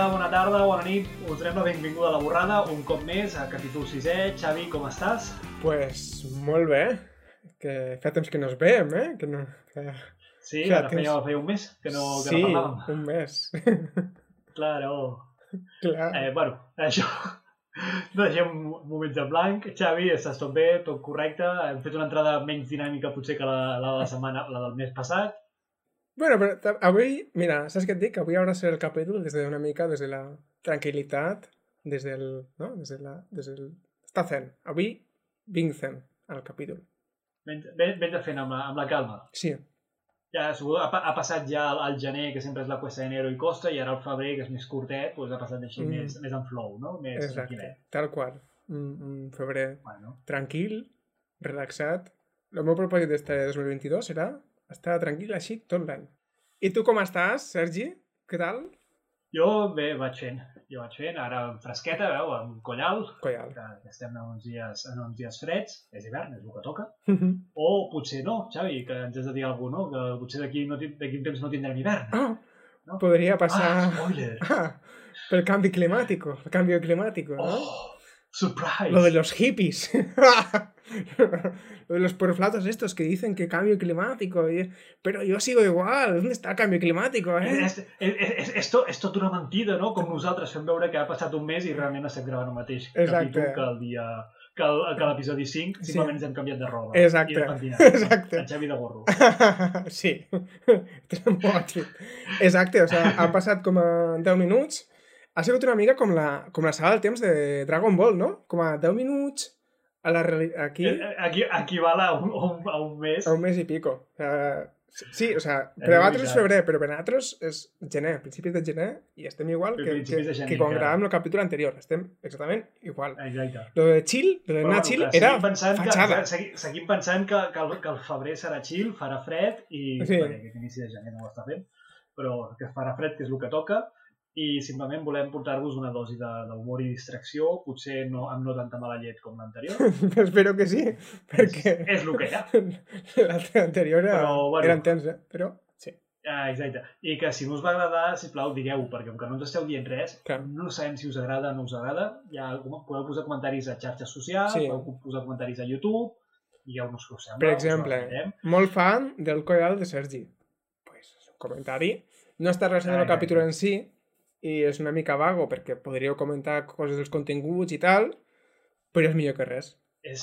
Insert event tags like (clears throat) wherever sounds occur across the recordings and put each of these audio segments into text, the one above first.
dia, bona tarda, bona nit. Us donem la benvinguda a la borrada, un cop més, a capítol 6è. Xavi, com estàs? Pues molt bé, que fa temps que no ens veiem, eh? Que no... Que... Sí, Clar, ara feia, tens- feia un mes que no, que sí, no parlàvem. un mes. (laughs) Claro. Clar. Eh, bueno, això... (laughs) Deixem moments de blanc. Xavi, estàs tot bé, tot correcte. Hem fet una entrada menys dinàmica potser que la, la de la setmana, la del mes passat. Bueno, però avui, mira, saps què et dic? Avui haurà de ser el capítol des de una mica, des de la tranquil·litat, des del... No? Des de la... Des del... Està zen. Avui vinc zen al capítol. Vens, ven- vens a fent amb la, amb la calma. Sí, Ja, segur, ha, ha passat ja el, el gener, que sempre és la cuesta d'enero i costa, i ara el febrer, que és més curtet, doncs ha passat així Mm. més, més en flow, no? Més exacte. tranquil·let. Tal qual. Un, un febrer Bueno, tranquil, relaxat. El meu propòsit d'este 2022 serà estar tranquil així tot l'any. I tu com estàs, Sergi? Què tal? jo bé, vaig fent. Jo vaig fent, ara fresqueta, veu, amb collal, Collal. que, que estem en uns, dies, en uns dies freds, és hivern, és el que toca. O potser no, Xavi, que ens has de dir alguna cosa, no? Que potser d'aquí no, un temps no tindrem hivern. Ah, No? podria passar... Ah, spoiler! Ah, (laughs) pel canvi climàtico, el canvi climàtico, ¿no? Oh, surprise! Lo de los hippies. (laughs) (laughs) Los porflatos estos que dicen que cambio climático. y- Pero yo sigo igual. ¿Dónde está el cambio climático, eh? És, és, és, és, tot, és tot una mentida, no? Com nosaltres fem veure que ha passat un mes i realment estem gravant el mateix Exacte. capítol que el dia que el- que l'episodi 5, Sí. simplement ens hem canviat de roba. Exacte. I de pentinat. (laughs) Exacte. En Xavi de gorro. (laughs) sí. Exacte, o sea, han passat com a 10 minuts. Ha sigut una mica com la, com la saga del temps de Dragon Ball, no? Com a 10 minuts a la reali- aquí Eh, Aquí, equival a un, a un, mes. a un mes i pico. O sea, sí, o sea, per a vosaltres és febrer, però per a nosaltres és gener, principis de gener, i estem igual que, que, gener, que quan gravàvem el capítol anterior. Estem exactament igual. Exacte. Lo de chill, lo de anar chill, que era seguim pensant fatxada. Que, segui- seguim pensant que, que, el, que el febrer serà chill, farà fred, i Sí. perquè aquest inici de gener no ho està fent, però que farà fred, que és el que toca, i simplement volem portar-vos una dosi de- d'humor i distracció, potser no, amb no tanta mala llet com l'anterior. (laughs) Espero que sí, perquè És el que hi ha. (laughs) l'altre anterior era, Però, bueno. era intens, eh? Però, sí. Ah, exacte. I que si no us va agradar, sisplau, digueu, perquè com que no ens esteu dient res, Clar. no sabem si us agrada o no us agrada. Ja podeu posar comentaris a xarxes socials, Sí. podeu posar comentaris a YouTube, digueu-nos què us sembla. Per exemple, molt fan del coral de Sergi. Pues, un comentari. No està relacionat amb el capítol en si, i és una mica vago, perquè podríeu comentar coses dels continguts i tal, però és millor que res. és,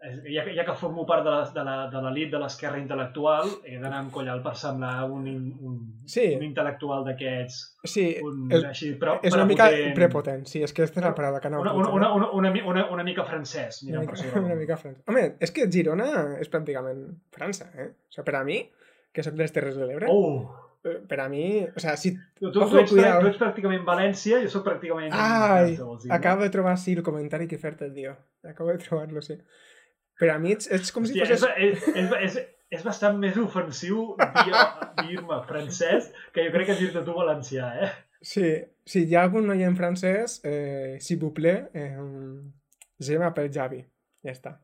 és, ja, que, ja que formo part de la- de la- de l'elit de l'esquerra intel·lectual, he d'anar amb collal per semblar un, un, Sí. un intel·lectual d'aquests, Sí, un, és, així, però és una mica prepotent. prepotent, sí, és que aquesta és la paraula que anava Una, una, una, una, una, una, una mica francès, Una mirant per mica, (laughs) una mica francès. Home, és que Girona és pràcticament França, eh? O sigui, per a mi, que soc de les Terres de l'Ebre, Oh! Per a mi, o sigui, si... Tu, tu, Ojo, ets, tu ets pràcticament València, jo sóc pràcticament... Ai, no? acabo de trobar, sí, el comentari que he fet el dia. Acabo de trobar-lo, sí. Per a mi ets, ets com si Hòstia, és, fossis... és, és, és, és bastant més ofensiu dir- dir-me francès que jo crec que dir-te tu valencià, eh? Sí, si hi ha algun noi en francès, eh, s'il vous plaît, eh, je m'appelle Javi. Ja està.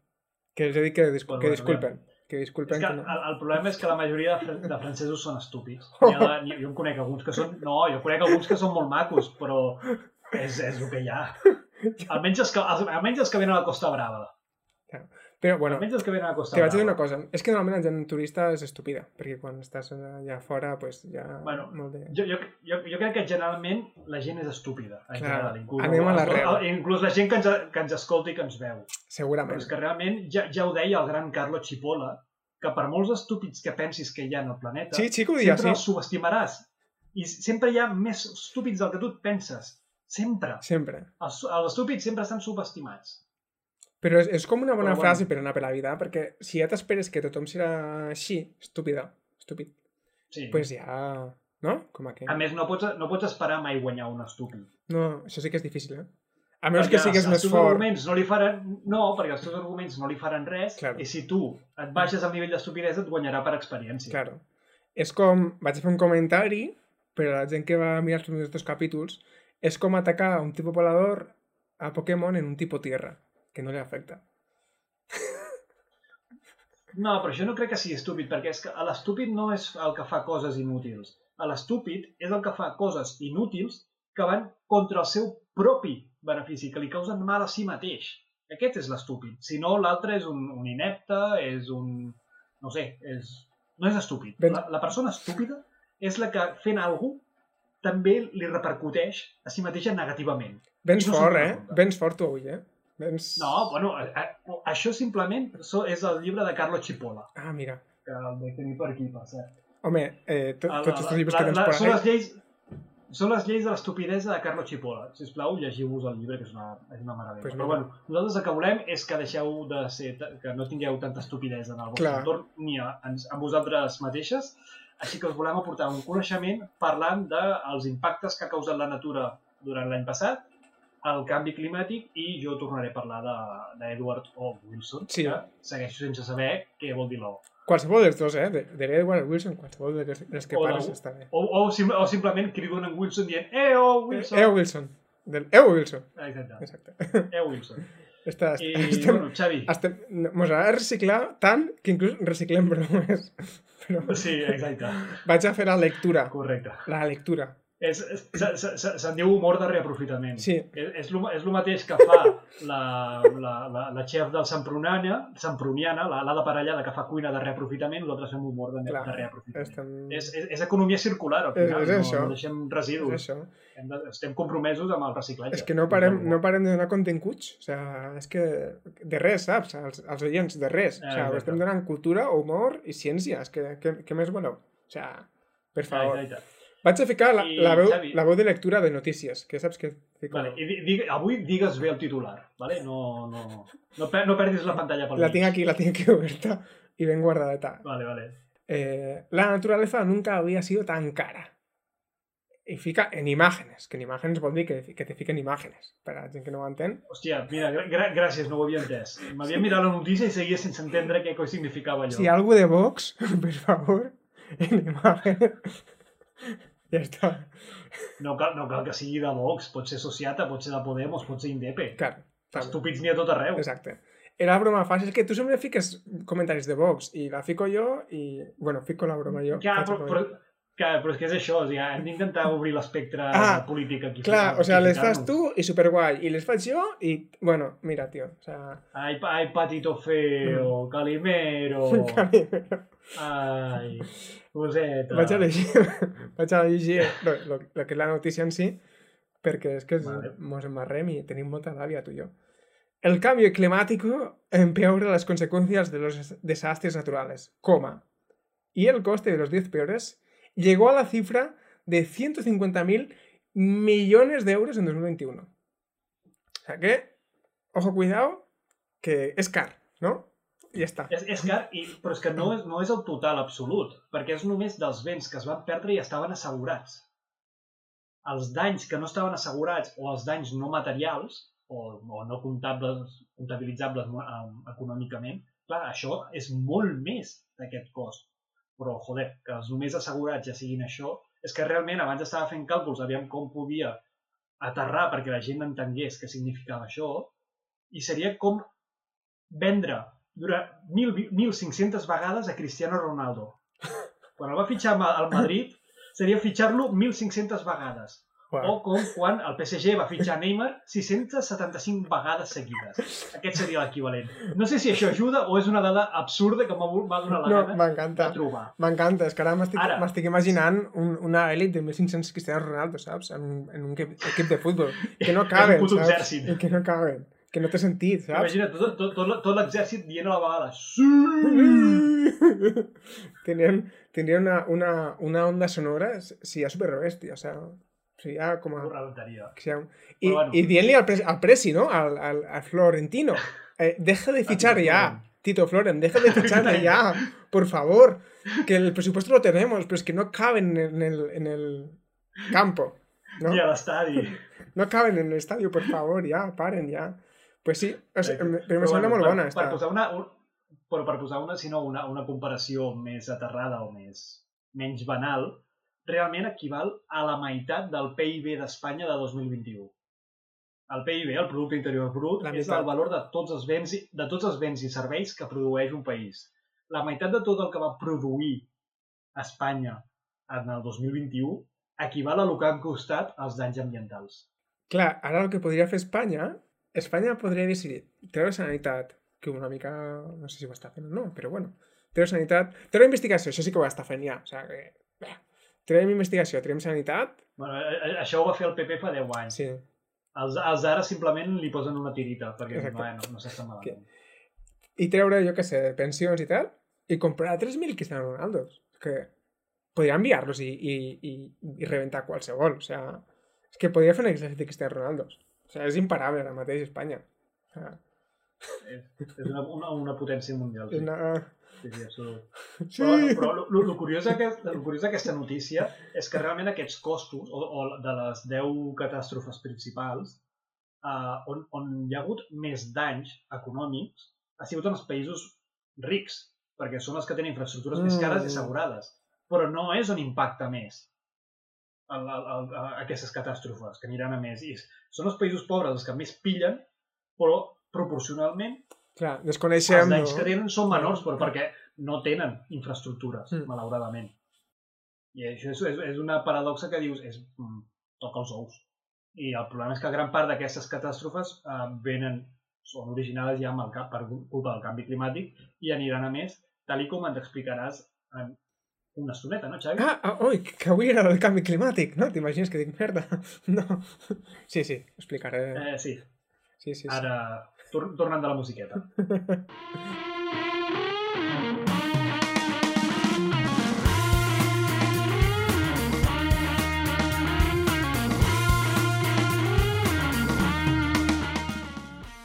Que els he dit que, dis Bueno, que bueno, disculpen. Que És disculpen que que el, no. el problema és que la majoria de, de francesos són estúpids. (laughs) Ha, de- jo en conec alguns que són... No, jo conec alguns que són molt macos, però és, és el que hi ha. (laughs) Almenys els que, almenys els que venen a la Costa Brava. Però, bueno, Almenys els que venen a la Costa te vaig dir una cosa. És que normalment la gent turista és estúpida, perquè quan estàs allà fora, pues, ja... Bueno, molt de... Jo, jo, jo, jo crec que generalment la gent és estúpida. En Clar, general, inclús, anem a l'arrel. Inclús la gent que ens, que ens escolta i que ens veu. Però Segurament. és que realment, ja, ja ho deia el gran Carlo Cipolla, que per molts estúpids que pensis que hi ha en el planeta, Sí, ho dia, sempre sí. els subestimaràs. I sempre hi ha més estúpids del que tu et penses. Sempre. Sempre. Els, els estúpids sempre estan subestimats. Però és, és com una bona Però bueno. frase per anar per la vida, perquè si ja t'esperes que tothom serà així, estúpida, estúpid, Sí. pues ja... No? Com aquell. A més, no pots, no pots esperar mai guanyar un estúpid. No, això sí que és difícil, eh? A menys Perquè que sigues més fort. arguments no li faran... No, perquè els teus arguments no li faran res Claro. i si tu et baixes al nivell d'estupidesa et guanyarà per experiència. Claro. És com... Vaig fer un comentari, per a la gent que va mirar els meus capítols, és com atacar un tipus volador a Pokémon en un tipus tierra, que no li afecta. No, però això no crec que sigui estúpid, perquè és que l'estúpid no és el que fa coses inútils. A l'estúpid és el que fa coses inútils que van contra el seu propi benefici, que li causen mal a si mateix. Aquest és l'estúpid. Si no, l'altre és un, un inepte, és un... no sé, és... no és estúpid. Ben- La, la persona estúpida és la que fent alguna també li repercuteix a si mateixa negativament. Vens no fort, eh? Vens fort tu avui, eh? Vens... No, bueno, això simplement és el llibre de Carlo Cipolla, Ah, mira. que el de tenir per aquí, per cert. Home, eh, to, La- tots els llibres la- que tens per són les lleis són les lleis de l'estupidesa de Carlo Cipolla. Si us plau, llegiu-vos el llibre, que és una, és una meravella. Pues Però bueno, nosaltres el que volem és que deixeu de ser, que no tingueu tanta estupidesa en el vostre Clar. entorn ni a, en, a vosaltres mateixes. Així que us volem aportar un coneixement parlant dels impactes que ha causat la natura durant l'any passat, el canvi climàtic i jo tornaré a parlar de- d'Edward O. Wilson, Sí. que segueixo sense saber què vol dir l'O. Qualsevol dels dos, eh? De, de Edward Wilson, qualsevol dels, que O pares de- està bé. O, o, sim, o simplement crido en Wilson dient EO Wilson. Eo Wilson. Del Eo Wilson. Exacte. Exacte. EO Wilson. (laughs) Està, I, estem, bueno, Xavi. estem, mos ha de reciclar tant que inclús reciclem bromes. (laughs) Però Sí, exacte. vaig a fer la lectura. Correcte. La lectura. És, és, se- se- se- se'n diu humor de reaprofitament. Sí. És, és, lo, és lo mateix que fa la, la, la, la xef del Semproniana, Semproniana la, la de parellada que fa cuina de reaprofitament, nosaltres fem humor de, Clar, de reaprofitament. Estem... És, és, és economia circular, al És- final. és no, això. no deixem És residus. això. Hem de, estem compromesos amb el reciclatge. És que no parem, no parem de donar continguts. O sigui, és que de res, saps? Els, els oients, de res. O sigui, estem donant cultura, humor i ciència. És que, què, què més voleu? O sigui, per favor. Exacte. Vaig a ficar la, I, la, veu, Xavi- la veu de lectura de notícies, que saps que fico... Vale, i di, di, avui digues bé el titular, vale? no, no, no, per, no perdis la pantalla pel La mig. tinc aquí, la tinc aquí oberta y ben guardadeta. Vale, vale. Eh, la naturaleza nunca había sido tan cara. Y fica en imágenes, que en imágenes vol dir que, que te fiquen imágenes, per a la gent que no ho entén. Hòstia, mira, gra gràcies, no ho havia entès. M'havia mirat la notícia i seguia sense entendre què coi significava allò. Si algú de Vox, (laughs) per favor, en imágenes... ja està. No, cal, no cal que sigui de Vox, pot ser Sociata, pot ser de Podemos, pot ser Indepe. Clar, també. Estúpids n'hi ha tot arreu. Exacte. Era la broma fàcil, és que tu sempre fiques comentaris de Vox i la fico jo i, bueno, fico la broma jo. Ja, però, però, broma. Clar, però és que és això, o sigui, hem d'intentar obrir l'espectre Ah, de política aquí. Clar, o sea, les fas tu i superguai, i les faig jo i, bueno, mira, tio, o sea... Ai, ai, patito feo, calimero, (laughs) ai, coseta. vaig a llegir, (laughs) vaig a llegir lo, lo, lo que és la notícia en si, perquè és que Vale. mos embarrem i tenim molta ràbia, tu i jo. El cambio climático empeora las consecuencias de los desastres naturales, coma. Y el coste de los 10 peores llegó a la cifra de 150.000 millones de euros en 2021. O sea que, ojo, cuidado, que es car, ¿no? I ja està. És, és car, i, però és que no és, no és el total absolut, perquè és només dels béns que es van perdre i estaven assegurats. Els danys que no estaven assegurats o els danys no materials o, o no comptables, comptabilitzables eh, econòmicament, clar, això és molt més d'aquest cost. Però, joder, que els només assegurats ja siguin això, és que realment abans estava fent càlculs, aviam com podia aterrar perquè la gent entengués què significava això, i seria com vendre durant 1.000 1.500 vegades a Cristiano Ronaldo. (laughs) Quan el va fitxar al Madrid, seria fitxar-lo 1.500 vegades. O Uau. com quan el PSG va fitxar Neymar 675 vegades seguides. Aquest seria l'equivalent. No sé si això ajuda o és una dada absurda que m'ha donat la No, gana m'encanta. de trobar. M'encanta, és que ara m'estic imaginant un, una elit de 1.500 Cristiano Ronaldo, saps? En, en un equip, equip de futbol. Que no (laughs) caben, saps? exèrcit. I que no caben. Que no té sentit, saps? Imagina't tot, tot, tot, tot l'exèrcit dient a la vegada sí! (laughs) tindrien, tindrien una, una, una onda sonora, si ja superbèstia, o sea, si ja com a... Ho rebentaria. que sea un- I, Però bueno. i dient-li al, al Presi, ¿no? Al, al, al Florentino. (laughs) Eh, deja de fichar ya. Tito Floren, deja de (laughs) fichar ya. Por favor. Que el presupuesto lo tenemos, pero es que no caben en el, en el campo. ¿no? I a l'estadi. (laughs) No caben en el estadio, por favor, ya, paren, ya. Pues sí, o Però però me sembla bueno, molt bona, Per posar una, un, però per posar una, sinó una, una comparació més aterrada o més menys banal, realment equival a la meitat del PIB d'Espanya de 2021. El PIB, el Producte Interior Brut, La és el valor de tots, els béns, i- de tots els béns i serveis que produeix un país. La meitat de tot el que va produir Espanya en el 2021 equival a el que han costat els danys ambientals. Clar, ara el que podria fer Espanya, Espanya podria decidir treure sanitat, que una mica, no sé si ho està fent o no, però bueno, treure sanitat, treure investigació, això sí que ho està fent ja, o sigui que, treurem investigació, treurem sanitat, Bueno, eh, eh, això ho va fer el PP fa 10 anys. sí, Els, els ara simplement li posen una tirita, perquè Exacte. bueno, no s'està malament. i treure, jo què sé, pensions i tal, i comprar 3.000 Cristiano Ronaldos, que podria enviar-los i, i, i, i rebentar qualsevol, o sigui, és que podria fer un exèrcit de Cristiano Ronaldos, o sigui, és imparable ara mateix Espanya, o sigui, És, és una, una, una potència mundial. Sí, una... sí, sí absolut. Sí! Però, però lo, lo, curiós lo curiós d'aquesta notícia és que realment aquests costos, o, o de les 10 catàstrofes principals, uh, on, on hi ha hagut més danys econòmics, ha sigut en els països rics, perquè són els que tenen infraestructures més cares i Mm. assegurades. Però no és on impacta més el, el, el, aquestes catàstrofes, que aniran a més. I són els països pobres els que més pillen, però proporcionalment Clar, els desconeixem... danys no? que tenen són menors, però perquè no tenen infraestructures, Mm. malauradament. I això és, és, és una paradoxa que dius, és, mm, toca els ous. I el problema és que gran part d'aquestes catàstrofes eh, venen, són originades ja amb el, cap- per culpa del canvi climàtic i aniran a més, tal i com ens explicaràs en una estoneta, no, Xavi? Ah, ah, oi, que avui era el canvi climàtic, no? T'imagines que dic merda? (laughs) No. Sí, sí, ho explicaré. Eh, sí, Sí, sí, sí. ara, tor tornant de la musiqueta. (laughs)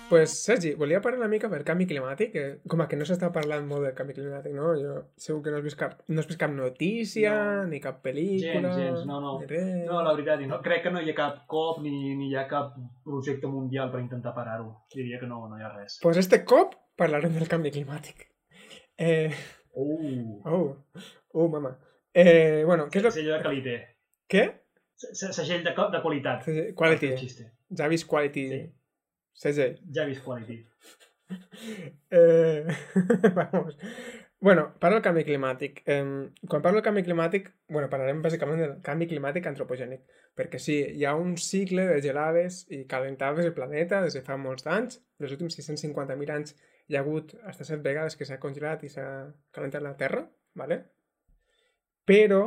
Pues, Sergi, volia parlar una mica per canvi climàtic, que com que no s'està parlant molt del canvi climàtic, no? Jo segur que no has vist cap, no has vist cap notícia, No. ni cap pel·lícula... Gens, gens, no, no. No, la veritat, no, crec que no hi ha cap cop ni, ni hi ha cap projecte mundial per intentar parar-ho. Diria que no, no hi ha res. Pues este cop parlarem del canvi climàtic. Eh... Uh, Oh, oh, mama. Eh, bueno, què és lo... Segell de qualité. Què? Se- se- Segell de, de qualitat. Segell- Quality. Un xiste. Javis Quality. Sí. Segell. Ja he vist quality. Eh... (laughs) Vamos. Bueno, parlo del canvi climàtic. Eh, quan parlo del canvi climàtic, bueno, parlarem bàsicament del canvi climàtic antropogènic, perquè sí, hi ha un cicle de gelades i calentades del planeta des de fa molts anys. Els últims 650.000 anys hi ha hagut fins set vegades que s'ha congelat i s'ha calentat la Terra, ¿vale? però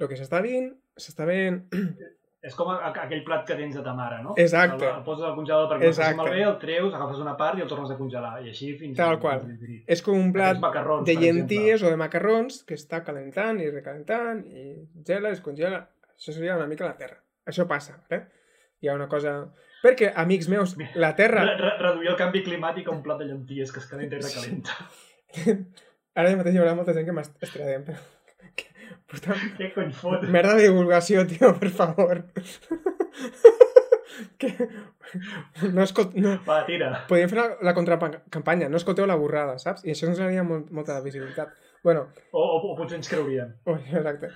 el que s'està veient, s'està veient (clears throat) És com aquell plat que tens de ta mare, no? Exacte. El, el poses al congelador perquè no Exacte. malbé, el treus, agafes una part i el tornes a congelar. I així fins... Tal qual. fins és com un plat de llenties o de macarrons que està calentant i recalentant i gela, es congela. Això seria una mica la Terra. Això passa, eh? Hi ha una cosa... Perquè, amics meus, la Terra... Re, re, reduir el canvi climàtic a un plat de llenties que es calenta i recalenta. (laughs) Ara mateix hi haurà molta gent que m'estrada. Però... Puta Què cony fot? merda de divulgació, tio, per favor. (laughs) que... No escolt... No... Va, tira. Podríem fer la, la contracampanya, no escolteu la borrada, saps? I això ens donaria molt, molta visibilitat. Bueno, O, o, o potser ens creurien. (laughs) ui, exacte.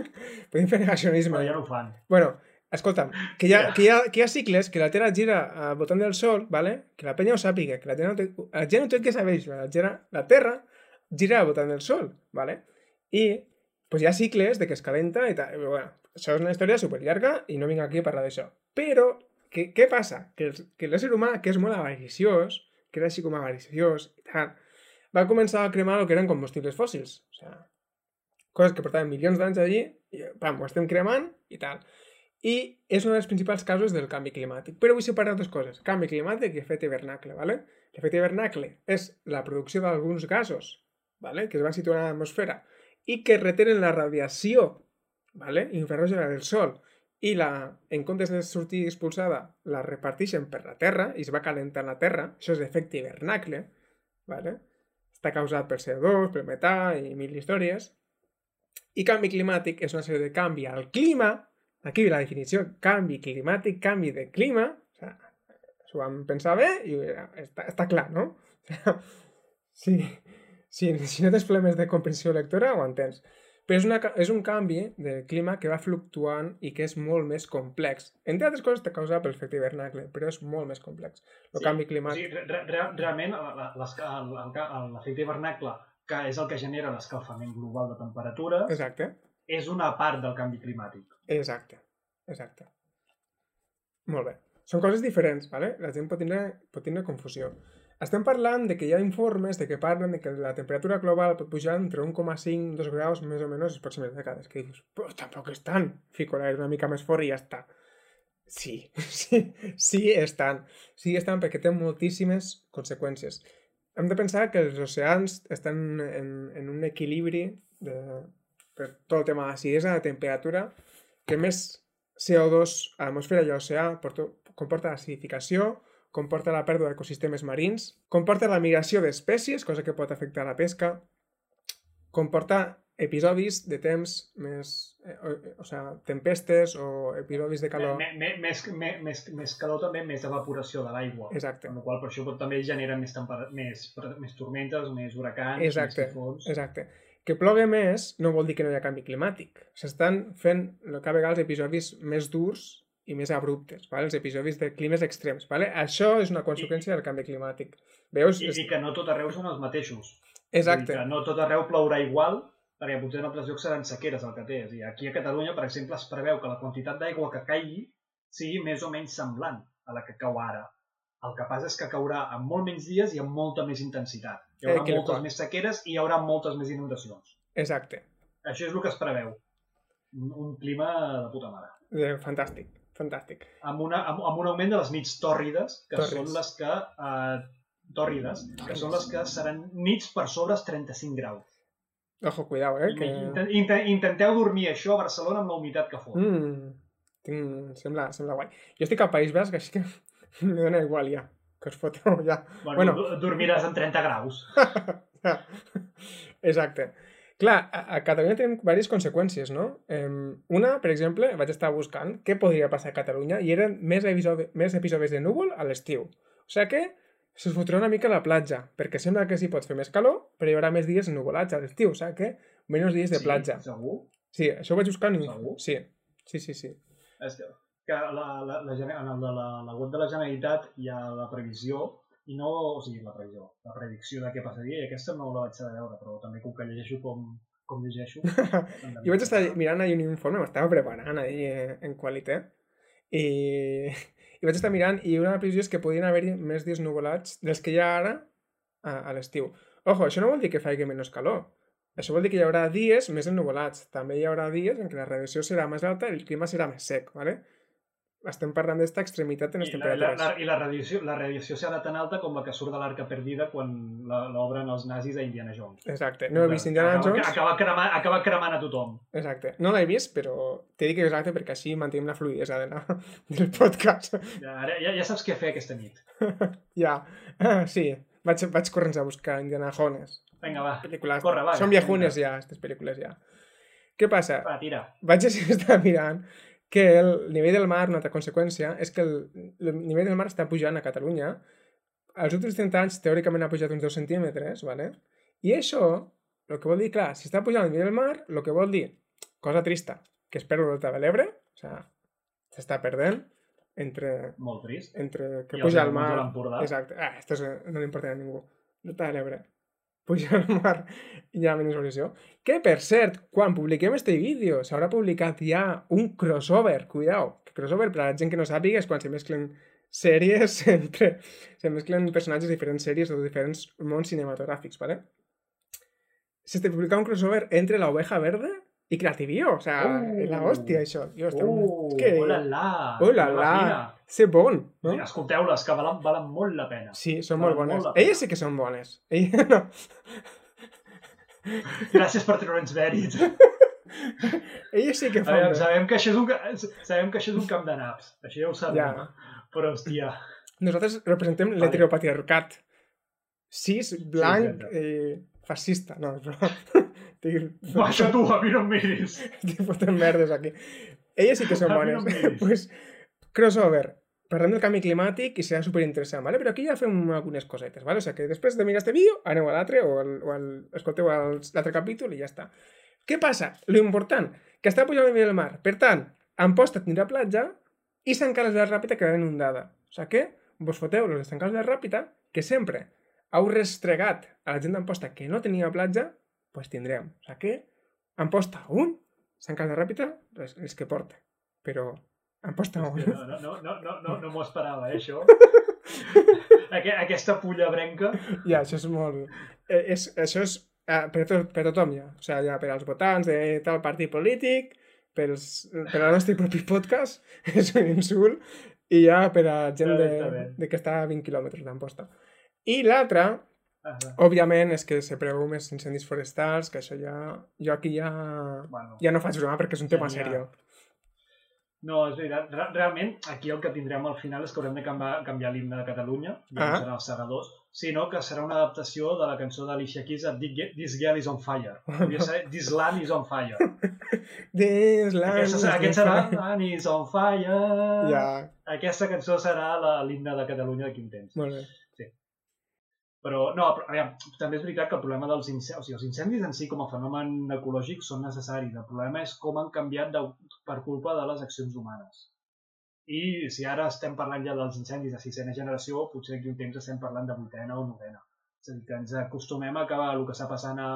(laughs) Podríem fer negacionisme. Però ja no ho fan. Bueno, escolta'm, que hi, ha, que, hi ha, que hi ha cicles que la Terra gira al voltant del Sol, ¿vale? que la penya ho sàpiga, que la, Terra no té, la gent no té que saber això, la, la Terra gira al voltant del Sol, ¿vale? i pues, hi ha cicles de que es calenta i tal. Bueno, això és una història super llarga i no vinc aquí a parlar d'això. Però, què, passa? Que, que l'ésser humà, que és molt avariciós, que era així com avariciós i tal, va començar a cremar el que eren combustibles fòssils. O sigui, coses que portaven milions d'anys allí, i pam, ho estem cremant i tal. I és un dels principals casos del canvi climàtic. Però vull separar dues coses. Canvi climàtic i efecte hivernacle, ¿vale? L'efecte hivernacle és la producció d'alguns gasos ¿vale? que es van situar a l'atmosfera i que retenen la radiació ¿vale? infrarroja del Sol i la, en comptes de sortir expulsada, la reparteixen per la Terra i es va calentar la Terra. Això és efecte hivernacle. ¿vale? Està causat per CO2, per metà i mil històries. I canvi climàtic és una sèrie de canvi al clima. Aquí la definició. Canvi climàtic, canvi de clima. O sea, s'ho vam pensar bé i està, està clar, no? (laughs) sí, (laughs) si no tens problemes de comprensió lectora, ho entens. Però és, una, és un canvi de clima que va fluctuant i que és molt més complex. Entre altres coses, està causat per l'efecte hivernacle, però és molt més complex. El Sí, canvi O climàtic... sigui, re, re, realment, ca- l'efecte hivernacle, que és el que genera l'escalfament global de temperatura, Exacte. és una part del canvi climàtic. Exacte, exacte. Molt bé. Són coses diferents, ¿vale? La gent pot tindre, pot tindre confusió. Estem parlant de que hi ha informes de que parlen de que la temperatura global pot pujar entre 1,5 i 2 graus més o menys les pròximes dècades. Que dius, però tampoc és tant. Fico l'aire una mica més fort i ja està. Sí, (laughs) sí, sí estan. Sí estan perquè té moltíssimes conseqüències. Hem de pensar que els oceans estan en, en un equilibri de, per tot el tema d'acidesa, de temperatura, que més CO2 a l'atmosfera i a l'oceà porta- comporta acidificació, comporta la pèrdua d'ecosistemes marins, comporta la migració d'espècies, cosa que pot afectar la pesca, comporta episodis de temps més... Eh, o, o sigui, tempestes o episodis de calor. Més, me, més, més calor també, més evaporació de l'aigua. Exacte. Amb la qual per això pot, també genera més, més, més tormentes, més huracans, Exacte, més tifons. Exacte. Que plogui més no vol dir que no hi ha canvi climàtic. S'estan fent el que a vegades episodis més durs i més abruptes, vale? els episodis de climes extrems. Vale? Això és una conseqüència del canvi climàtic. Veus? I, És- I que no tot arreu són els mateixos. Exacte. Que no tot arreu plourà igual, perquè potser en altres llocs seran sequeres el que té. És a dir, aquí a Catalunya, per exemple, es preveu que la quantitat d'aigua que caigui sigui més o menys semblant a la que cau ara. El que passa és que caurà en molt menys dies i amb molta més intensitat. Hi haurà Eh, moltes més sequeres i hi haurà moltes més inundacions. Exacte. Això és el que es preveu. Un, un clima de puta mare. Eh, Fantàstic. Fantàstic. Amb, una, amb, amb un augment de les nits tòrrides, que Tòrrids. són les que... Eh, tòrrides, que són les que seran nits per sobre els 35 graus. Ojo, cuidao, eh? Que... Intent, intent, intenteu dormir això a Barcelona amb la humitat que fot. Mm, tinc... sembla, sembla guai. Jo estic al País Basc, així que (laughs) em dona igual ja. Que us foteu ja. Bueno, bueno. bueno. dormiràs en 30 graus. (laughs) Exacte. Clar, a, a Catalunya tenim diverses conseqüències, no? Um, una, per exemple, vaig estar buscant què podria passar a Catalunya i eren més, episodi més episodis de núvol a l'estiu. O sigui que se fotrà una mica a la platja, perquè sembla que sí pot fer més calor, però hi haurà més dies nuvolats a l'estiu, o sigui que menys dies de sí, platja. Segur. Sí, això ho vaig buscar en... Segur? Sí, sí, sí, sí. És que, que la, la, la, en el de la, la web de la Generalitat hi ha la previsió i no, o sigui, la previsió, la predicció de què passaria, i aquesta no la vaig saber veure, però també com que llegeixo com, com llegeixo... (laughs) Jo vaig estar mirant ahir un informe, m'estava preparant ahir eh, en qualitat, i, i vaig estar mirant, i una previsió és que podien haver-hi més dies nuvolats dels que hi ha ara a, a l'estiu. Ojo, això no vol dir que faci menys calor. Això vol dir que hi haurà dies més ennuvolats. També hi haurà dies en què la radiació serà més alta i el clima serà més sec, ¿vale? Estem parlant d'esta extremitat en les I la, la, temperatures. la, i la radiació, la radiació serà tan alta com la que surt de l'arca perdida quan l'obren els nazis a Indiana Jones. Exacte. No he vist Indiana acaba, Jones. Acaba cremant, acaba cremant a tothom. Exacte. No l'he vist, però t'he dit que exacte perquè així mantenim la fluidesa de la, (laughs) del podcast. Ja, ara, ja, ja saps què fer aquesta nit. (laughs) ja. Ah, (laughs) sí. Vaig, vaig corrents a buscar Indiana Jones. Vinga, va. Pel·lícules. Corre, va. Són viejunes ja, aquestes pel·lícules ja. Què passa? Va, tira. Vaig estar mirant que el nivell del mar, una altra conseqüència, és que el, el nivell del mar està pujant a Catalunya. Els últims 30 anys, teòricament, ha pujat uns 2 centímetres, ¿vale? I això, el que vol dir, clar, si està pujant el nivell del mar, el que vol dir, cosa trista, que es perd el delta de l'Ebre, o sigui, s'està perdent entre, Molt trist. entre que I puja de mar... Exacte. Ah, esto és- no li importa a ningú. Delta de l'Ebre. Al mar ha menys evolució. Que, per cert, quan publiquem este vídeo s'haurà publicat ja un crossover, cuidao, que crossover per a la gent que no sàpiga és quan se mesclen sèries (laughs) entre... se mesclen personatges de diferents sèries o de diferents mons cinematogràfics, ¿vale? S'està publicant un crossover entre la oveja verde i Creativío, o sea, Uh. és la hòstia, això. Jo, està... Uh, és que... hola, la. Hola, la. Sé bon, no? Sí, Escolteu-les, que valen, valen molt la pena. Sí, són Val molt bones. molt. Elles sí que són bones. Elles (laughs) no. Gràcies per treure'ns mèrit. (laughs) Elles sí que fan bé. sabem, que això és un, sabem que això és un camp de naps. Això ja ho sabem. Ja. Però, hòstia, Nosaltres representem Vale. l'heteropatriarcat. Cis, blanc, exacte. eh, fascista. No, però... (laughs) Baixa tu, a mi no em miris. estic fotent merdes aquí. Elles sí que són no bones. miris. pues, crossover. Parlem del canvi climàtic i serà superinteressant, ¿vale? però aquí ja fem algunes cosetes. ¿vale? O sigui que després de mirar este vídeo, aneu a l'altre o, al, o al, escolteu l'altre capítol i ja està. Què passa? Lo important, que està pujant el nivell del mar. Per tant, Amposta tindrà platja i Sant Carles de la Ràpita quedarà inundada. O sigui que vos foteu los de Sant Carles de la Ràpita, que sempre heu restregat a la gent d'Amposta que no tenia platja, pues tindrem. O sigui que Amposta 1, Sant Casa Ràpita, res, les que porta. Però Molt. no, no, no, no, no, no m'ho esperava, eh, això. (laughs) Aqu aquesta pulla brenca. Ja, això és molt... Eh, és, això és eh, per, tot, per tothom, ja. O sigui, ja per als votants de tal partit polític, pels, per al nostre propi podcast, (laughs) és un insult, i ja per a gent de, de que està a 20 quilòmetres d'Amposta. I l'altra, Ah, òbviament, és que se preveu més incendis forestals, que això ja... Jo aquí ja... bueno. Ja no faig broma perquè és un tema Ja, ja. seriós. No, és veritat. Re- Realment, aquí el que tindrem al final és que haurem de canviar, canviar l'himne de Catalunya, ja Ah. no serà els segadors, sinó que serà una adaptació de la cançó d'Alicia Keys, Thi- This Girl is on Fire. De ser This Land is on Fire. (laughs) Dins la... Aquesta, aquest serà Land is on Fire. Ja, Aquesta cançó serà la- l'himne de Catalunya d'aquí un temps. molt bé. Però, no, però, aviam, també és veritat que el problema dels incendis, o sigui, els incendis en si com a fenomen ecològic són necessaris. El problema és com han canviat de, per culpa de les accions humanes. I si ara estem parlant ja dels incendis de sisena generació, potser d'aquí un temps estem parlant de vuitena o novena. És a dir, que ens acostumem a acabar el que està passant a,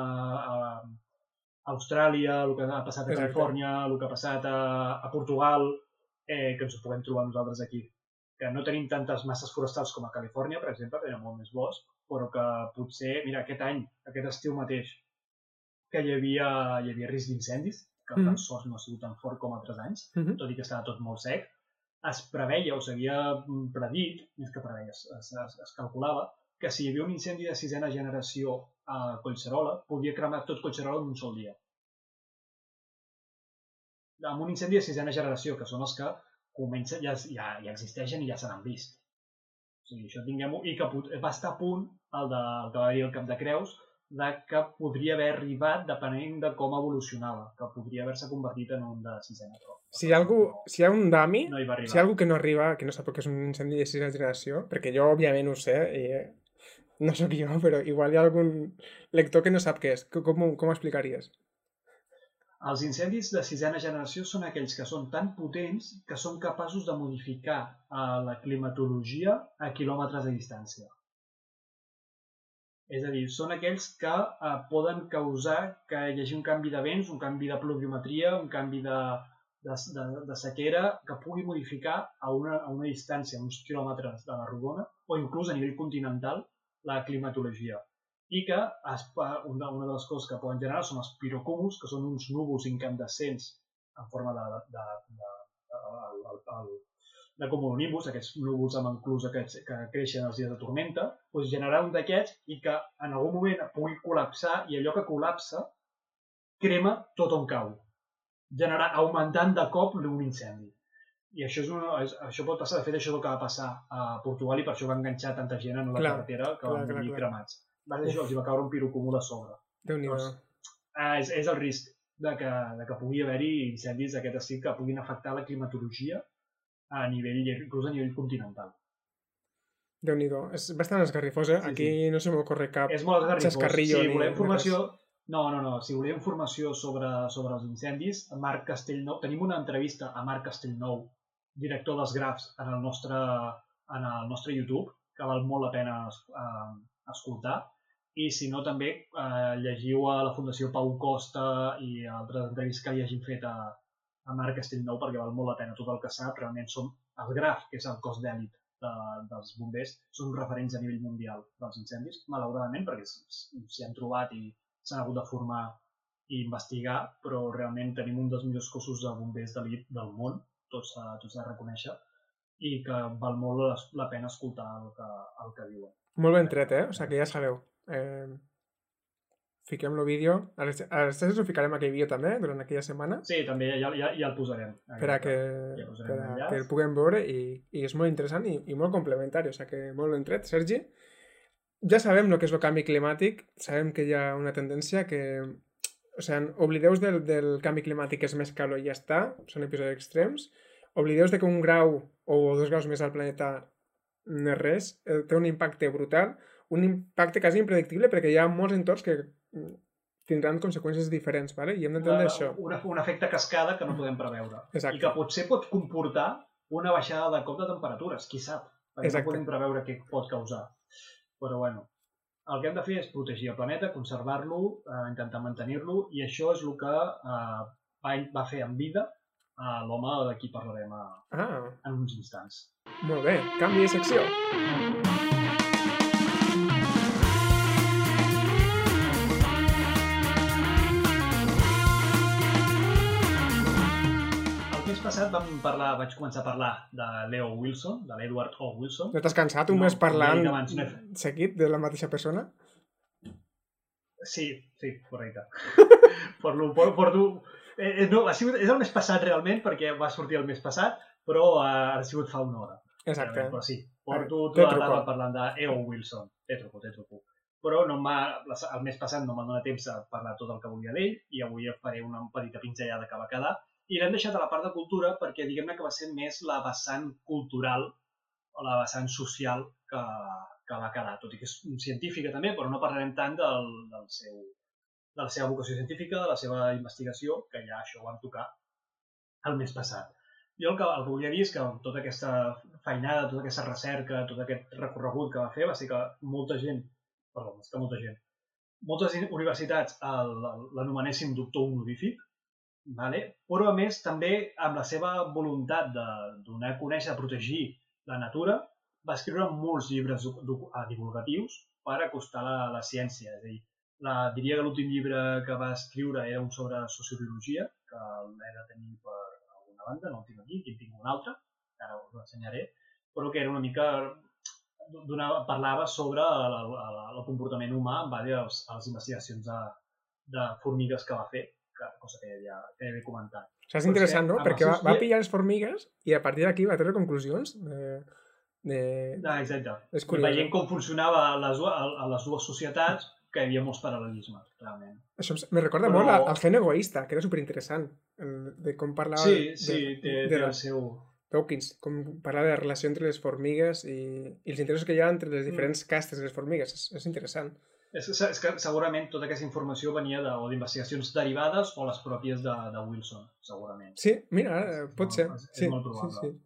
a Austràlia, el que ha passat a Exacte. Califòrnia, el que ha passat a, a Portugal, eh, que ens ho puguem trobar nosaltres aquí. Que no tenim tantes masses forestals com a Califòrnia, per exemple, que hi ha molt més bosc, però que potser, mira, aquest any, aquest estiu mateix, que hi havia, hi havia risc d'incendis, que Mhm. per sort no ha sigut tan fort com altres anys, Mhm. tot i que estava tot molt sec, es preveia o s'havia mm, predit, més que preveia, es, es, es, es calculava, que si hi havia un incendi de sisena generació a Collserola, podia cremar tot Collserola en un sol dia. Amb un incendi de sisena generació, que són els que comencen, ja, ja, ja existeixen i ja se n'han vist. O sigui, això tinguem-ho, i que va estar a punt el, de, el que va dir el cap de Creus, de que podria haver arribat depenent de com evolucionava, que podria haver-se convertit en un de sisena. Però Si hi ha, algú, si hi ha un dami, no hi si hi ha algú que no arriba, que no sap que és un incendi de sisena generació, perquè jo òbviament ho sé, i eh, no sóc jo, (laughs) però igual hi ha algun lector que no sap què és. Com, com ho explicaries? Els incendis de sisena generació són aquells que són tan potents que són capaços de modificar eh, la climatologia a quilòmetres de distància. És a dir, són aquells que eh, poden causar que hi hagi un canvi de vents, un canvi de pluviometria, un canvi de, de, de, de sequera que pugui modificar a una, a una distància, uns quilòmetres de la rodona, o inclús a nivell continental, la climatologia. I que es, una, una de les coses que poden generar són els pirocúmuls, que són uns núvols incandescents en forma de, de, de, de, de, de, de, de cumulonimbus, aquests núvols amb enclús aquests que creixen els dies de tormenta, doncs generar un d'aquests i que en algun moment pugui col·lapsar i allò que col·lapsa crema tot on cau, generar, augmentant de cop un incendi. I això, és una, és, això pot passar, de fet això és el que va passar a Portugal i per això va enganxar tanta gent en la Clar, carretera que clar, van clar, morir clar. cremats. Va ser això, els va caure un pirocúmul a sobre. déu nhi Doncs, és, és el risc de que, de que pugui haver-hi incendis d'aquest estil que puguin afectar la climatologia a nivell, inclús a nivell continental. déu nhi És bastant esgarrifós, eh? Sí, Aquí no se m'ocorre cap... És molt esgarrifós. Si ni- voleu informació... No, no, no. Si voleu informació sobre, sobre els incendis, Marc Castellnou... Tenim una entrevista a Marc Castellnou, director dels Grafs, en el nostre, en el nostre YouTube, que val molt la pena eh, escoltar. I si no, també eh, llegiu a la Fundació Pau Costa i altres entrevistes que li hagin fet a, a Marc Castellnou, perquè val molt la pena tot el que sap. Realment som el Graf, que és el cos d'èlit de, dels bombers, són referents a nivell mundial dels incendis, malauradament, perquè s'hi han trobat i s'han hagut de formar i investigar, però realment tenim un dels millors cossos de bombers d'elit del món, tot s'ha tot s'ha de reconèixer, i que val molt la, la pena escoltar el que, el que diuen. Molt ben tret, eh? O sigui que ja sabeu. Eh, fiquem el vídeo. A les, 3 ho ficarem aquell vídeo també, durant aquella setmana, Sí, també ja, ja, ja el posarem. per a que, Ja per a que el puguem veure i, i és molt interessant i, i molt complementari, o sigui que molt ben tret. Sergi, ja sabem el que és el canvi climàtic, sabem que hi ha una tendència que... O sigui, oblideu-vos del, del canvi climàtic que és més calor i ja està, són episodis extrems, oblideu-vos de que un grau o dos graus més al planeta no és res, eh, té un impacte brutal, un impacte quasi impredictible perquè hi ha molts entorns que tindran conseqüències diferents, ¿vale? i hem d'entendre això. Un, un efecte cascada que no podem preveure. Exacte. I que potser pot comportar una baixada de cop de temperatures, qui sap, perquè Exacte. no podem preveure què pot causar. Però bueno, el que hem de fer és protegir el planeta, conservar-lo, eh, intentar mantenir-lo, i això és el que eh, va, va fer en vida a l'home de qui parlarem a, Ah, en uns instants. molt bé. Canvi de secció. El mes passat vam parlar, vaig començar a parlar de Leo Wilson, de l'Edward O. Wilson. No t'has cansat un No, mes parlant abans, no he- seguit de la mateixa persona? Sí, sí, correcte. (laughs) porto, por- porto... Eh, eh, no, ha sigut, és el mes passat realment, perquè va sortir el mes passat, però eh, ha sigut fa una hora. Exacte. Realment, Però sí, porto Té tota tarda parlant de E.O. Wilson. Té truco, té truco. Però no el mes passat no m'ha donat temps a parlar tot el que volia d'ell i avui faré una petita pinzellada que va quedar. I l'hem deixat a la part de cultura perquè diguem-ne que va ser més la vessant cultural o la vessant social que, que va quedar. Tot i que és científica també, però no parlarem tant del, del seu, de la seva vocació científica, de la seva investigació, que ja això ho vam tocar el mes passat. Jo el que, el que volia dir és que tota aquesta feinada, tota aquesta recerca, tot aquest recorregut que va fer va ser que molta gent, perdó, més que molta gent, moltes universitats l'anomenessin doctor honorífic, vale? però a més també amb la seva voluntat de donar a conèixer, de protegir la natura, va escriure molts llibres eh, divulgatius per acostar la, la ciència. És a dir, la, diria que l'últim llibre que va escriure era un sobre sociobiologia, que l'he de tenir per alguna banda, no el tinc aquí, en tinc un altre, ara us l'ensenyaré, però que era una mica donava, parlava sobre el, el, el comportament humà en base a les, investigacions de, de formigues que va fer, cosa que ja, que ja he comentat. O sigui, és interessant, no? Perquè va, va pillar les formigues i a partir d'aquí va treure conclusions. De, de... Ah, exacte. És curiós. Veient com funcionava a les, a, les dues societats, que hi havia molts paral·lelismes, realment. Això em- me recorda Però- molt al, gen egoista, que era superinteressant, de com parlava Sí, de, sí, té, de, té de el seu... Dawkins, com parlava de la relació entre les formigues i, i els interessos que hi ha entre Mm. les diferents castes de les formigues. És, és interessant. És que, és que segurament tota aquesta informació venia de, o d'investigacions derivades o les pròpies de, de Wilson, segurament. Sí, mira, És pot molt- ser. és- és sí, molt sí, probable. sí.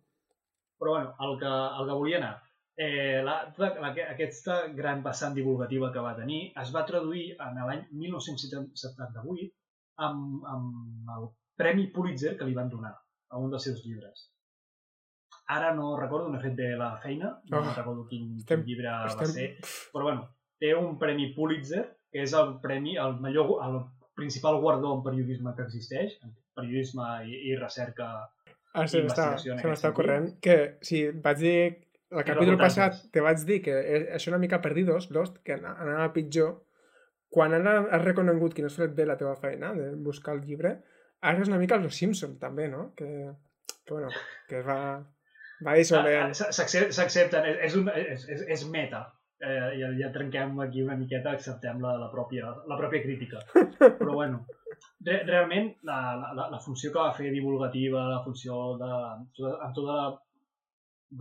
Però bueno, el que, el que volia anar. Eh, la, tota, la, aquesta gran vessant divulgativa que va tenir es va traduir en l'any 1978 amb, amb el Premi Pulitzer que li van donar a un dels seus llibres. Ara no recordo, no he fet bé la feina, no Oh, recordo quin, estem- quin llibre va estem- ser, però bueno, té un Premi Pulitzer, que és el premi, el millor, el principal guardó en periodisme que existeix, en periodisme i, i recerca Ah, m'està investigació en se m'està corrent que sí, vaig dir el capítol passat te vaig dir que és- això una mica perdidos, Lost, que ana- anava pitjor quan ara has reconegut que no has fet bé la teva feina de buscar el llibre, ara és una mica els Simpson també, no? Que, que bueno, que va, va dissolvent. S'accep- S'accepten, és, és, és, és meta. Eh, ja, ja trenquem aquí una miqueta, acceptem la, la, pròpia, la pròpia crítica. Però bueno, re, realment la, la, la funció que va fer divulgativa, la funció de, amb tota la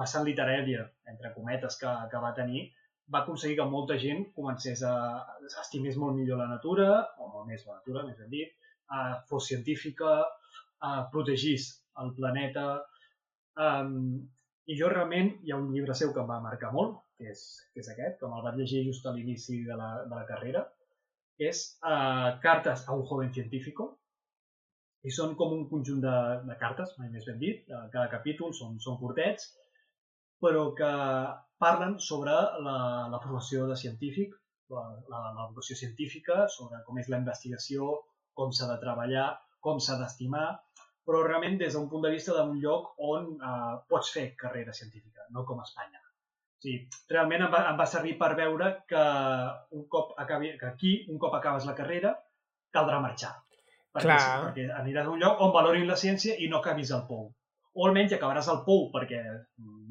vessant literària, entre cometes, que, que va tenir, va aconseguir que molta gent comencés a, a estimés molt millor la natura, o molt més la natura, més ben dit, a, fos científica, a, protegís el planeta, Um, I jo realment, hi ha un llibre seu que em va marcar molt, que és, que és aquest, que me'l vaig llegir just a l'inici de, la, de la carrera, és uh, Cartes a un joven científico, i són com un conjunt de, de cartes, mai més ben dit, cada capítol són, són curtets, però que parlen sobre la, la formació de científic, la, la, vocació científica, sobre com és la investigació, com s'ha de treballar, com s'ha d'estimar, però realment des d'un punt de vista d'un lloc on eh, pots fer carrera científica, no com a Espanya. Sigui, realment em va, em va servir per veure que un cop acabi, que aquí, un cop acabes la carrera, caldrà marxar. Perquè, Clar. perquè aniràs a un lloc on valorin la ciència i no acabis al pou. O almenys acabaràs al pou perquè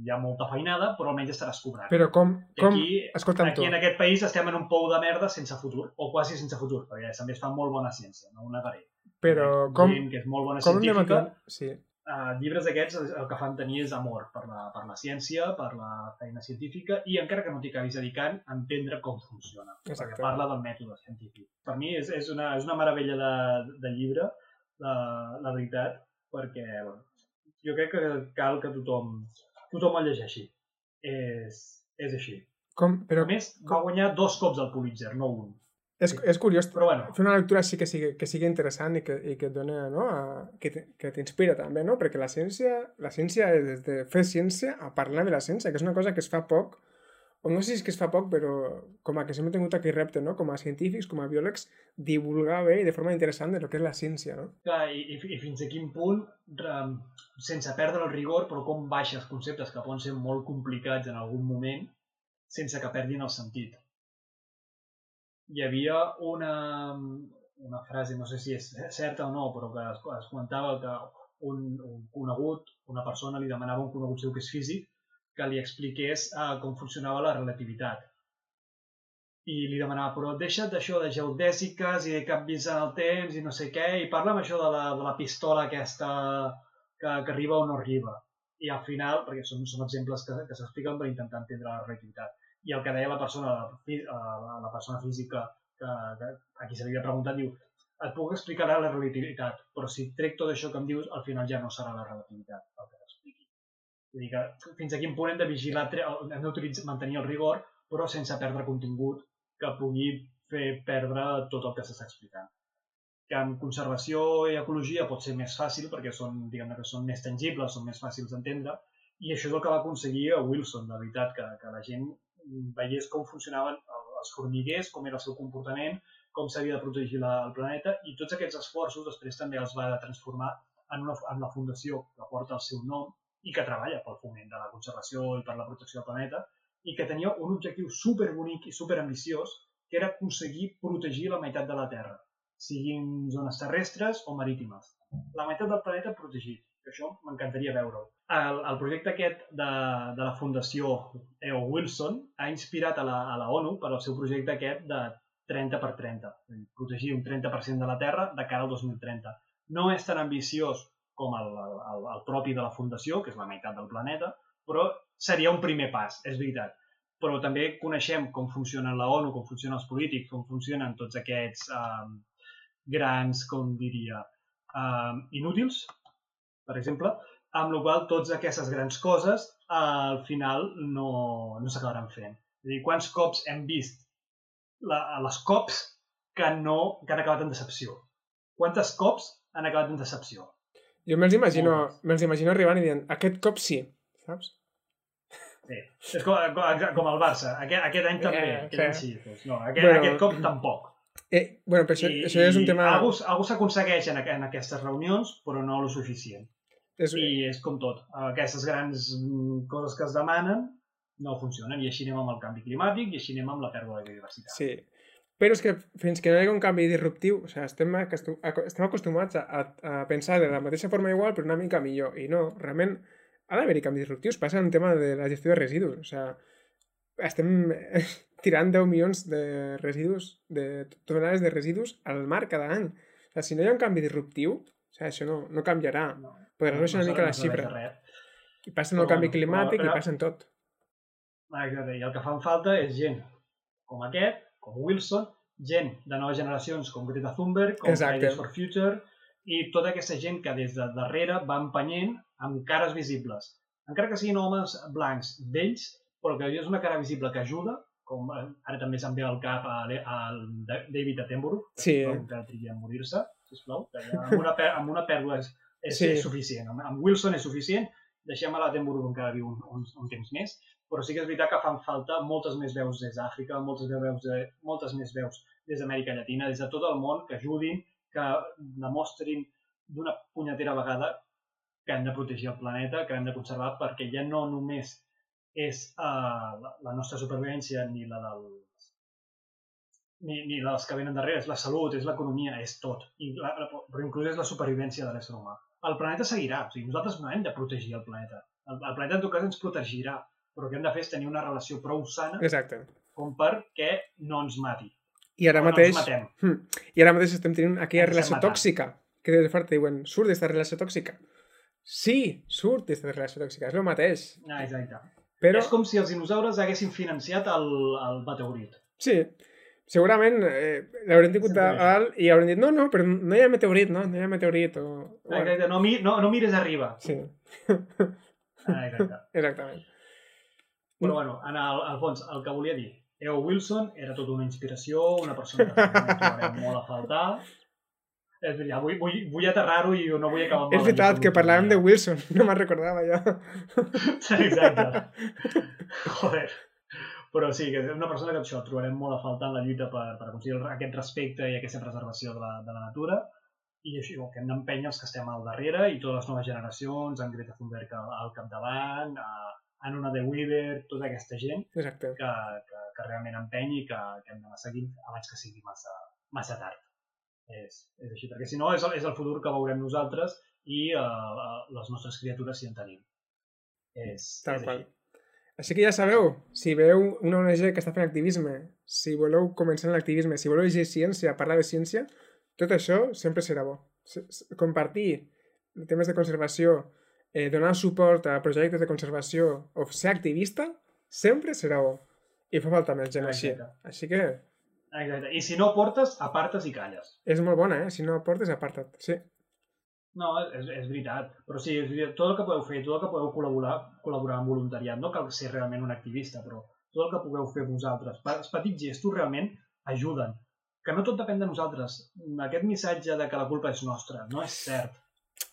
hi ha molta feinada, però almenys estaràs cobrant. Però com, I com, aquí, escolta'm tu, aquí en aquest país estem en un pou de merda sense futur, o quasi sense futur, perquè també es fa molt bona ciència, no ho negaré. però com, gent que és molt bona com anem científica, a... Sí, uh, llibres d'aquests el que fan tenir és amor per la, per la ciència, per la feina científica i encara que no t'hi acabis dedicant, entendre com funciona. Exacte. Perquè parla del mètode científic. Per mi és, és, una, és una meravella de, de llibre, la, la veritat, perquè bueno, jo crec que cal que tothom, tothom el llegeixi. És, és així. com, però A més, va guanyar dos cops el Pulitzer, no un. És, és curiós Però bueno, fer una lectura així que sigui, que sigui interessant i que, i que et dona, no? A, que que t'inspira també, no? Perquè la ciència, la ciència és des de fer ciència a parlar de la ciència, que és una cosa que es fa poc, o no sé si és que es fa poc, però com a que sempre he tingut aquell repte, no? Com a científics, com a biòlegs, divulgar bé i de forma interessant de lo que és la ciència, no? clar, i, i, i fins a quin punt, sense perdre el rigor, però com baixes conceptes que poden ser molt complicats en algun moment, sense que perdin el sentit. Hi havia una, una frase, no sé si és certa o no, però que es, es comentava que un, un conegut, una persona li demanava un conegut seu que és físic, que li expliqués uh, com funcionava la relativitat. I li demanava, però deixa't d'això de geodèsiques i de canvis en el temps i no sé què, i parla amb això de la, de la pistola aquesta que, que arriba o no arriba. I al final, perquè són, són exemples que, que s'expliquen per intentar entendre la relativitat. I el que deia la persona, eh, la, la persona física que, que a qui se li havia preguntat, diu, et puc explicar la relativitat, però si trec tot això que em dius, al final ja no serà la relativitat el que t'expliqui. Vull dir que fins a quin punt hem de vigilar, hem d'utilitzar, mantenir el rigor, però sense perdre contingut que pugui fer perdre tot el que s'està explicant. Que en conservació i ecologia pot ser més fàcil perquè són, diguem que són més tangibles, són més fàcils d'entendre, i això és el que va aconseguir Wilson, de veritat, que, que la gent veiés com funcionaven el- els formiguers, com era el seu comportament, com s'havia de protegir la, el planeta, i tots aquests esforços després també els va transformar en, una, en la fundació que porta el seu nom i que treballa pel foment de la conservació i per la protecció del planeta, i que tenia un objectiu super bonic i super ambiciós, que era aconseguir protegir la meitat de la Terra, siguin zones terrestres o marítimes. La meitat del planeta protegit, això m'encantaria veure-ho. El, el projecte aquest de, de la Fundació E.O. Wilson ha inspirat a la, a la ONU per al seu projecte aquest de 30 per 30, és a dir, protegir un 30% de la Terra de cara al 2030. No és tan ambiciós com el, el, el propi de la Fundació, que és la meitat del planeta, però seria un primer pas, és veritat. Però també coneixem com funciona la ONU, com funcionen els polítics, com funcionen tots aquests um, grans, com diria, um, inútils, per exemple, amb la qual tots aquestes grans coses al final no, no s'acabaran fent. És a dir, quants cops hem vist la, les cops que, no, que han acabat en decepció? Quantes cops han acabat en decepció? Jo me'ls imagino, me'ls imagino arribant i dient, aquest cop sí, saps? Sí. És com, com, com el Barça. Aquest, aquest any també. Eh, aquest any sí. Doncs no, aquest, Bueno, aquest cop tampoc. Eh, bueno, però això, això és un tema... Algú, algú s'aconsegueix en, en aquestes reunions, però no lo suficient. És, I és com tot. Aquestes grans mm, coses que es demanen no funcionen. I així anem amb el canvi climàtic i així anem amb la pèrdua de biodiversitat. Sí. Però és que fins que no hi hagi un canvi disruptiu, o sigui, estem, acostum, aco- estem acostumats a, a, a pensar de la mateixa forma igual, però una mica millor. I no, realment ha d'haver-hi canvis disruptius. Passa en tema de la gestió de residus. O sigui, estem (laughs) tirant 10 milions de residus, de tonelades de residus al mar cada any. O sigui, si no hi ha un canvi disruptiu, o sigui, això no, no canviarà. No, Baixar una mica la xifra. I passa en el canvi climàtic però- i passa en tot. Exacte. I el que fan falta és gent com aquest, com Wilson, gent de noves generacions com Greta Thunberg, com Exacte. Fridays for Future, i tota aquesta gent que des de darrere va empenyent amb cares visibles. Encara que siguin homes blancs vells, però que és una cara visible que ajuda, com eh, ara també se'm ve al cap al Da- David Attenborough, Sí. sisplau, que trigui a morir-se, sisplau, amb, una, amb una pèrdua és, Sí. és suficient. Amb, amb Wilson és suficient, deixem a l'Attenborough que encara viu un, un, un temps més, però sí que és veritat que fan falta moltes més veus des d'Àfrica, moltes, veus de, moltes més veus des d'Amèrica Llatina, des de tot el món, que ajudin, que demostrin d'una punyetera vegada que hem de protegir el planeta, que hem de conservar, perquè ja no només és uh, la, la nostra supervivència ni la dels ni, ni les que venen darrere, és la salut, és l'economia, és tot. I la, la, però inclús és la supervivència de l'ésser humà. El planeta seguirà, o sigui, nosaltres no hem de protegir el planeta. El, el planeta en tot cas ens protegirà, però el que hem de fer és tenir una relació prou sana Exacte. com perquè no ens mati. I ara mateix... no. Hmm. I ara mateix estem tenint aquella Ens relació tòxica, que des de fort diuen, surt d'esta relació tòxica. Sí, surt d'esta relació tòxica, és el mateix. Ah, exacte. Però, És com si els dinosaures haguessin financiat el, el meteorit. sí, segurament eh, l'haurem tingut a dalt i haurem dit, no, no, però no hi ha meteorit, no, no hi ha meteorit. O... Exacte. No, mi, no, no mires arriba. Sí, Ah, exacte. (laughs) exactament. Però bueno, en el, al fons, el que volia dir, E.O. Wilson era tota una inspiració, una persona que trobarem molt a faltar. És veritat, vull, vull, vull aterrar-ho i no vull acabar amb És veritat, que parlàvem de Wilson, (laughs) no me'n recordava ja. (laughs) Exacte. Joder. Però sí, que és una persona que això trobarem molt a faltar en la lluita per, per aconseguir aquest respecte i aquesta preservació de la, de la natura i això, que hem d'empènyer els que estem al darrere i totes les noves generacions, en Greta Thunberg al, al capdavant, a, Anuna de Weaver, tota aquesta gent Exacte. que, que, que realment empenyi i que, que hem d'anar seguint abans que sigui massa, massa tard. És, és així, perquè si no és el, és el futur que veurem nosaltres i uh, les nostres criatures si en tenim. És, Tal és qual. així. Així que ja sabeu, si veu una ONG que està fent activisme, si voleu començar en l'activisme, si voleu llegir ciència, parlar de ciència, tot això sempre serà bo. Compartir temes de conservació, eh, donar suport a projectes de conservació o ser activista, sempre serà bo. I fa falta més gent així. Així que Exacte. I si no portes, apartes i calles. és molt bona, eh? Si no aportes, aparta't. Sí, No, és, és veritat. Però sí, és veritat, tot el que podeu fer, tot el que podeu col·laborar, col·laborar amb voluntariat, no cal ser realment un activista, però tot el que pugueu fer vosaltres, els petits gestos realment ajuden. Que no tot depèn de nosaltres. Aquest missatge de que la culpa és nostra no és cert.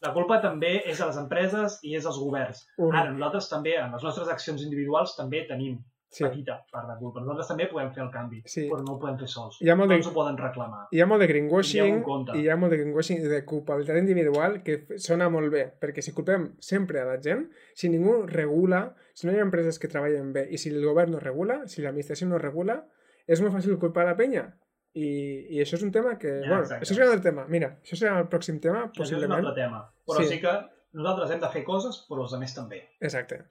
La culpa també és de les empreses i és dels governs. Ara, nosaltres també, en les nostres accions individuals, també tenim sí. petita part de culpa. Nosaltres també podem fer el canvi, Sí. però no ho podem fer sols. Hi ha molt no de- ens ho poden reclamar. Hi ha molt de greenwashing en compte. i hi ha molt de greenwashing de culpabilitat individual que sona molt bé, perquè si culpem sempre a la gent, si ningú regula, si no hi ha empreses que treballen bé i si el govern no regula, si l'administració no regula, és molt fàcil culpar la penya. I, i això és un tema que... Ja, bueno, exacte. això serà el tema. Mira, això serà el pròxim tema, Això és un possiblement. altre tema. Però Sí. sí. sí que nosaltres hem de fer coses, però els altres també. Exacte.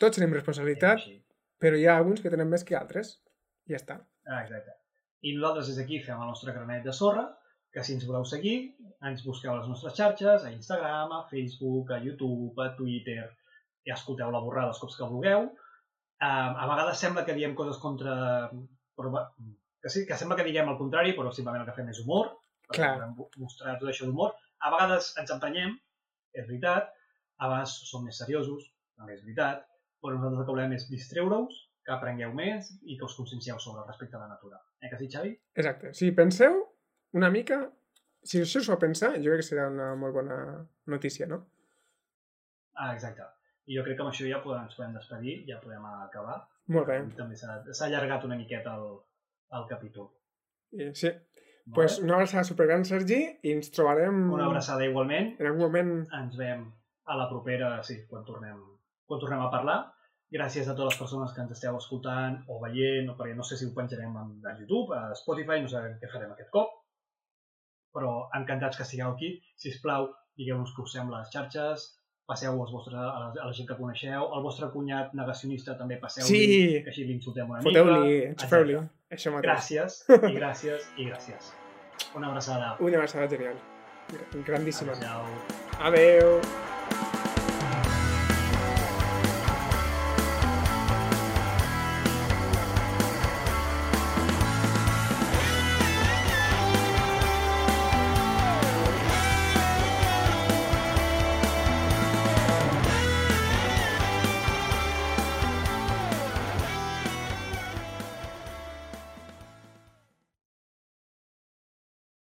Tots tenim responsabilitat, així. Però hi ha alguns que tenen més que altres. Ja està. Ah, exacte. I nosaltres des d'aquí fem el nostre granet de sorra, que si ens voleu seguir, ens busqueu a les nostres xarxes, a Instagram, a Facebook, a YouTube, a Twitter, i escolteu la borrada els cops que vulgueu. Uh, a vegades sembla que diem coses contra... Però, que, sí, que sembla que diguem el contrari, però simplement el que fem és humor, perquè Clar. mostrar tot això d'humor. A vegades ens emprenyem, és veritat, a vegades som més seriosos, també és veritat, però nosaltres el que volem és distreure-us, que aprengueu més i que us consciencieu sobre el respecte a la natura. Eh que sí, Xavi? Exacte. Si penseu una mica, si això us fa pensar, jo crec que serà una molt bona notícia, no? Ah, exacte. I jo crec que amb això ja podem, ens podem despedir, ja podem acabar. Molt bé. També s'ha s'ha allargat una miqueta el, el capítol. I, sí. Molt pues bé? una abraçada supergran, Sergi, i ens trobarem Una abraçada igualment. en algun moment. Ens veiem a la propera, sí, quan tornem, quan tornem a parlar. Gràcies a totes les persones que ens esteu escoltant o veient, o perquè no sé si ho penjarem a, YouTube, a Spotify, no sabem què farem aquest cop. Però encantats que estigueu aquí. Si us plau, digueu-nos què us sembla les xarxes, passeu als vostres, a, la, a la gent que coneixeu, el vostre cunyat negacionista també passeu-li, Sí! que així l'insultem una Foteu-li, mica. Exacte. Això mateix. Gràcies, (laughs) i gràcies, i gràcies. Una abraçada. Una abraçada genial. Grandíssima. Adéu. Adeu.